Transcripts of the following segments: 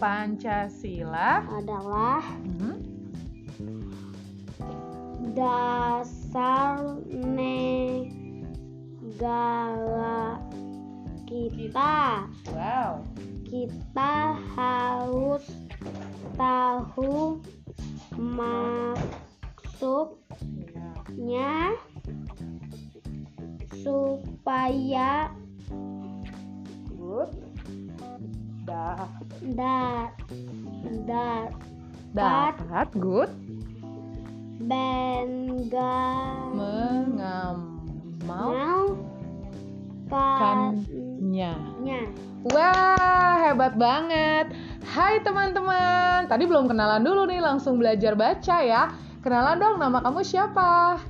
Pancasila adalah Mhm. dasar negara kita. Wow. Kita harus tahu maksudnya supaya Good. Da da da dapat good benggal mengamalkannya. kannya. Wah, hebat banget. Hai teman-teman. Tadi belum kenalan dulu nih, langsung belajar baca ya. Kenalan dong, nama kamu siapa?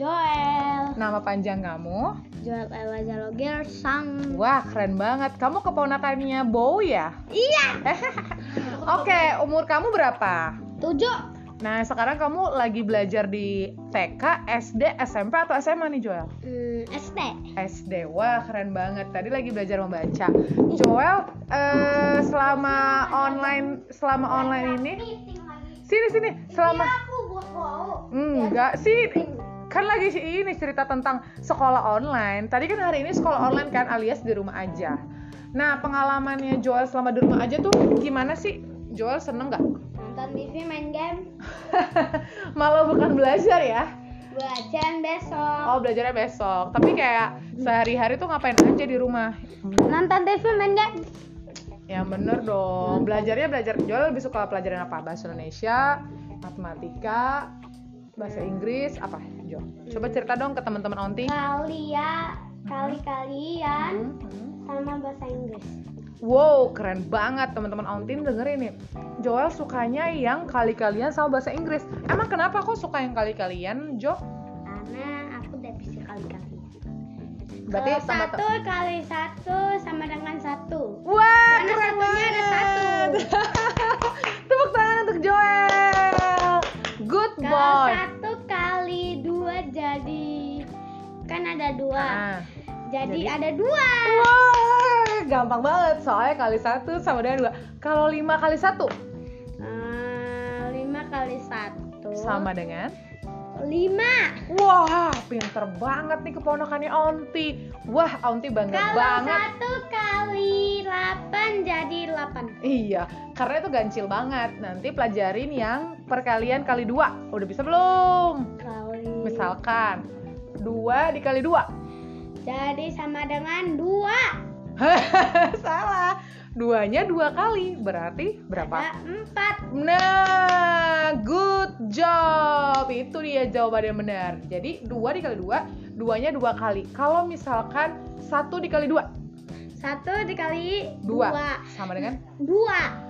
Joel Nama panjang kamu? Joel Ella Jalogir sang Wah, keren banget. Kamu keponakannya Bow ya? Iya Oke, umur kamu berapa? Tujuh Nah, sekarang kamu lagi belajar di TK, SD, SMP, atau SMA nih, Joel? hmm, SD SD, wah keren banget. Tadi lagi belajar membaca. Joel, eh, selama online, selama online ini, sini sini, selama aku buat bau enggak sih, kan lagi sih ini cerita tentang sekolah online. Tadi kan hari ini sekolah online kan, alias di rumah aja. Nah, pengalamannya Joel selama di rumah aja tuh gimana sih? Joel seneng nggak? Nonton TV main game Malah bukan belajar ya? Belajar besok Oh, belajarnya besok. Tapi kayak sehari-hari tuh ngapain aja di rumah? Nonton TV main game Ya bener dong. Belajarnya belajar Joel lebih suka pelajaran apa? Bahasa Indonesia, matematika, bahasa Inggris, apa? Jo. Coba cerita dong ke teman-teman Onti. Kalian Kali-kalian Hmm. Sama bahasa Inggris Wow, keren banget teman-teman Ontin dengerin nih. Joel sukanya yang kali-kalian sama bahasa Inggris. Emang kenapa kok suka yang kali-kalian, Jo? Karena aku udah bisa kali-kali Berarti Kalau sama satu kali satu sama dengan satu Wah, ada dua Ah. Jadi, jadi- ada dua Wah, gampang banget. Soalnya kali satu sama dengan dua. Kalau lima kali satu Eh, Lima kali satu sama dengan Lima Wah, pinter banget nih keponakannya Onti. Wah, Onti bangga Kalau banget. satu kali delapan jadi delapan Iya, karena itu gancil banget. Nanti pelajarin yang perkalian kali dua. Udah bisa belum? Kali Misalkan dua dikali dua. Jadi sama dengan dua Salah. Duanya dua kali. Berarti berapa? Ada empat Nah, good job. Itu dia jawaban yang benar. Jadi dua dikali dua, duanya dua kali. Kalau misalkan satu dikali dua, Satu dikali dua, dua sama dengan Dua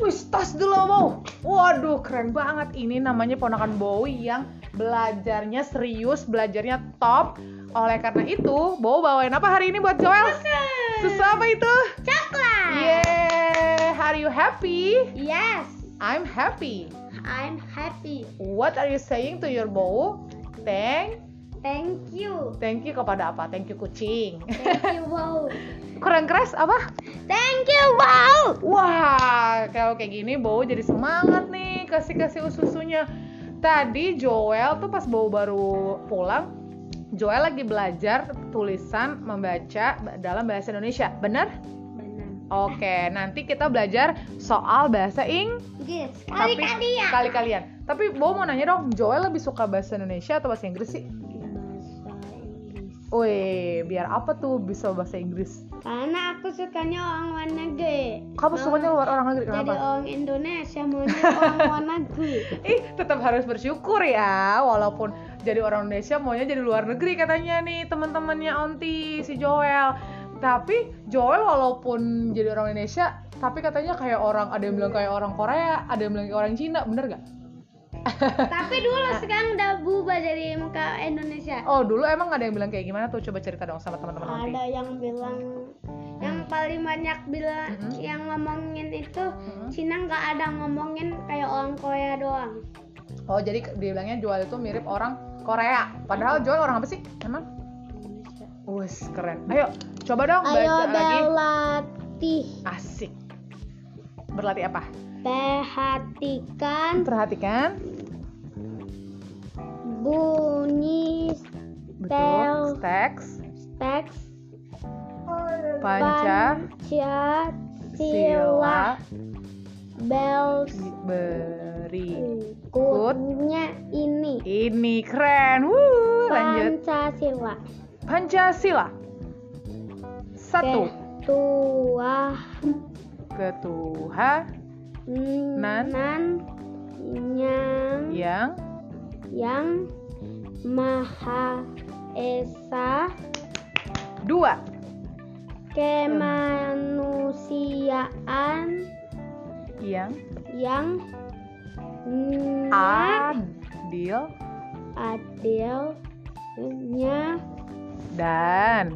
Wih, tas dulu mau. Waduh, keren banget. Ini namanya ponakan Bowie yang belajarnya serius, belajarnya top. Oleh karena itu, Bowie bawain apa hari ini buat Joel? Susu apa itu? Coklat Yeah, are you happy? Yes I'm happy. I'm happy What are you saying to your Bowie? Thank, Thank you thank you kepada apa? Thank you kucing. Thank you wow Kurang keras apa? Thank you wow Wah, kalau kayak gini Bowo jadi semangat nih kasih-kasih susunya. Tadi Joel tuh pas Bowo baru pulang, Joel lagi belajar tulisan membaca dalam bahasa Indonesia. Bener? Benar Oke, nanti kita belajar soal bahasa Inggris. Kali-kalian Kali-kalian. Tapi Bowo mau nanya dong, Joel lebih suka bahasa Indonesia atau bahasa Inggris sih? Bahasa Inggris Wih, biar apa tuh bisa bahasa Inggris? Karena aku sukanya orang luar negeri Kamu Mau sukanya luar orang negeri Jadi kenapa? orang Indonesia maunya orang luar negeri Ih, tetap harus bersyukur ya, walaupun jadi orang Indonesia maunya jadi luar negeri katanya nih teman-temannya Onti si Joel. Tapi Joel walaupun jadi orang Indonesia, tapi katanya kayak orang ada yang bilang kayak orang Korea, ada yang bilang kayak orang Cina, bener gak? Tapi dulu sekarang udah berubah jadi muka Indonesia Oh dulu emang ada yang bilang kayak gimana tuh? Coba cerita dong sama teman-teman ada yang bilang paling banyak bilang Mm-mm. yang ngomongin itu Mm-mm. Cina nggak ada ngomongin kayak orang Korea doang Oh jadi dibilangnya Joel itu mirip orang Korea. Padahal Joel orang apa sih? Emang? Wes keren. Ayo coba dong baca ayo lagi. berlatih Asik. berlatih apa? Perhatikan Perhatikan. bunyi Betul. Teks Pancasila Sila. bells Berikutnya ini ini keren. Wuh, lanjut. Pancasila Pancasila. Satu. Ketua Ketuhanan nan yang yang yang Maha Esa dua. Kemanusiaan Yang yang adil adilnya dan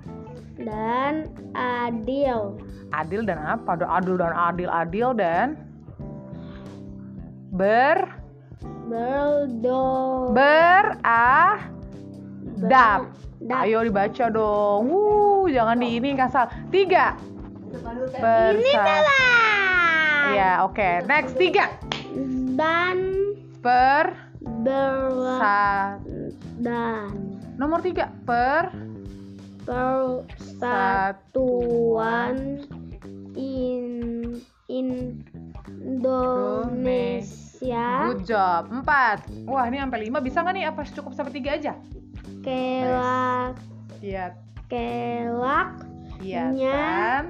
dan adil adil dan apa? Adil dan adil, adil dan ber berdo beradab. Dap. Ayo dibaca dong. Wuh, jangan di ini kasar. Tiga. Ini Persa- salah Ya, oke. Next tiga. dan Per ber sa dan nomor tiga. Per persatuan in Indonesia good job. Empat. Wah, ini sampai lima bisa nggak nih? Apa cukup sampai tiga aja? kelak Iya. kelak Iya. Nya. Tan.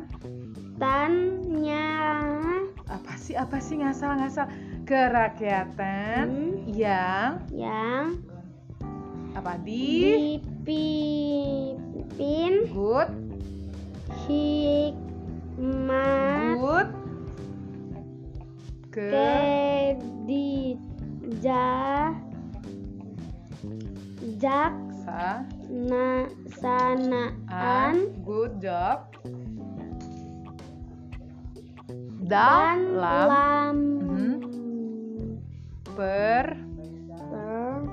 tanya Apa sih? Apa sih ngasal ngasal? Kerakyatan Hmm. yang yang apa di dipimpin good hikmat good ke kedija jak sa na sanaan good job. dan dalam. lam. Mhm. per. Per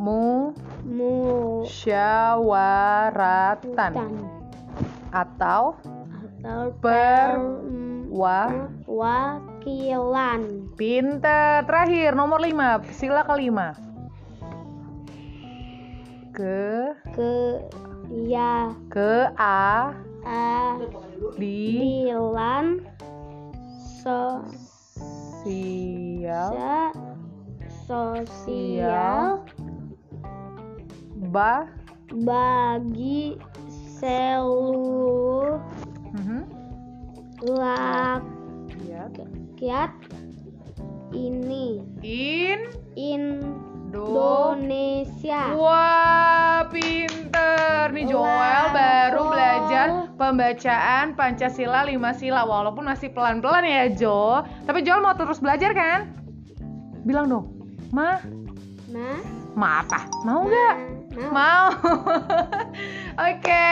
mu. Mu. Syawaratan. Tan atau atau Per- wa. wakilan pinter terakhir nomor 5 sila kelima. Ke. Ke ya ke a. Di. Adilan so. Sial sosial. Ba. Bagi seluruh Mhm. rakyat Ya. ini. In do Indonesia. Wah, pinter nih Joel Wow. baru belajar pembacaan Pancasila lima sila walaupun masih pelan-pelan ya Jo. Tapi Joel mau terus belajar kan? Bilang dong, Ma, Nah, ma apa? Mau nggak? nah, Mau. Oke.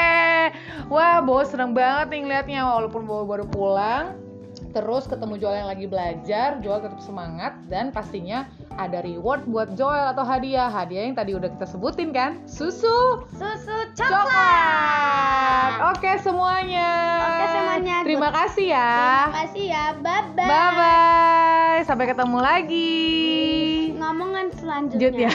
Wah, Bo seneng banget nih ngeliatnya walaupun Bo baru pulang. Terus ketemu Joel yang lagi belajar, Joel tetap semangat dan pastinya ada reward buat Joel atau hadiah. Hadiah yang tadi udah kita sebutin kan? Susu susu coklat. coklat. Oke semuanya. Oke, semuanya. Terima kasih ya. Terima kasih ya. Bye bye. Bye bye. Sampai ketemu lagi. Ngomongan selanjutnya. Lanjut ya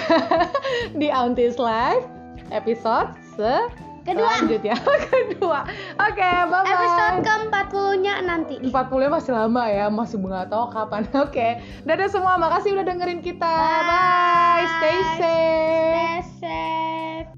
di Aunties Live episode se Kedua. selanjutnya kedua. Oke bye bye Episode ke-40-nya nanti. 40 masih lama ya masih nggak tahu kapan. Oke. Dadah semua makasih udah dengerin kita. Bye, stay safe. Stay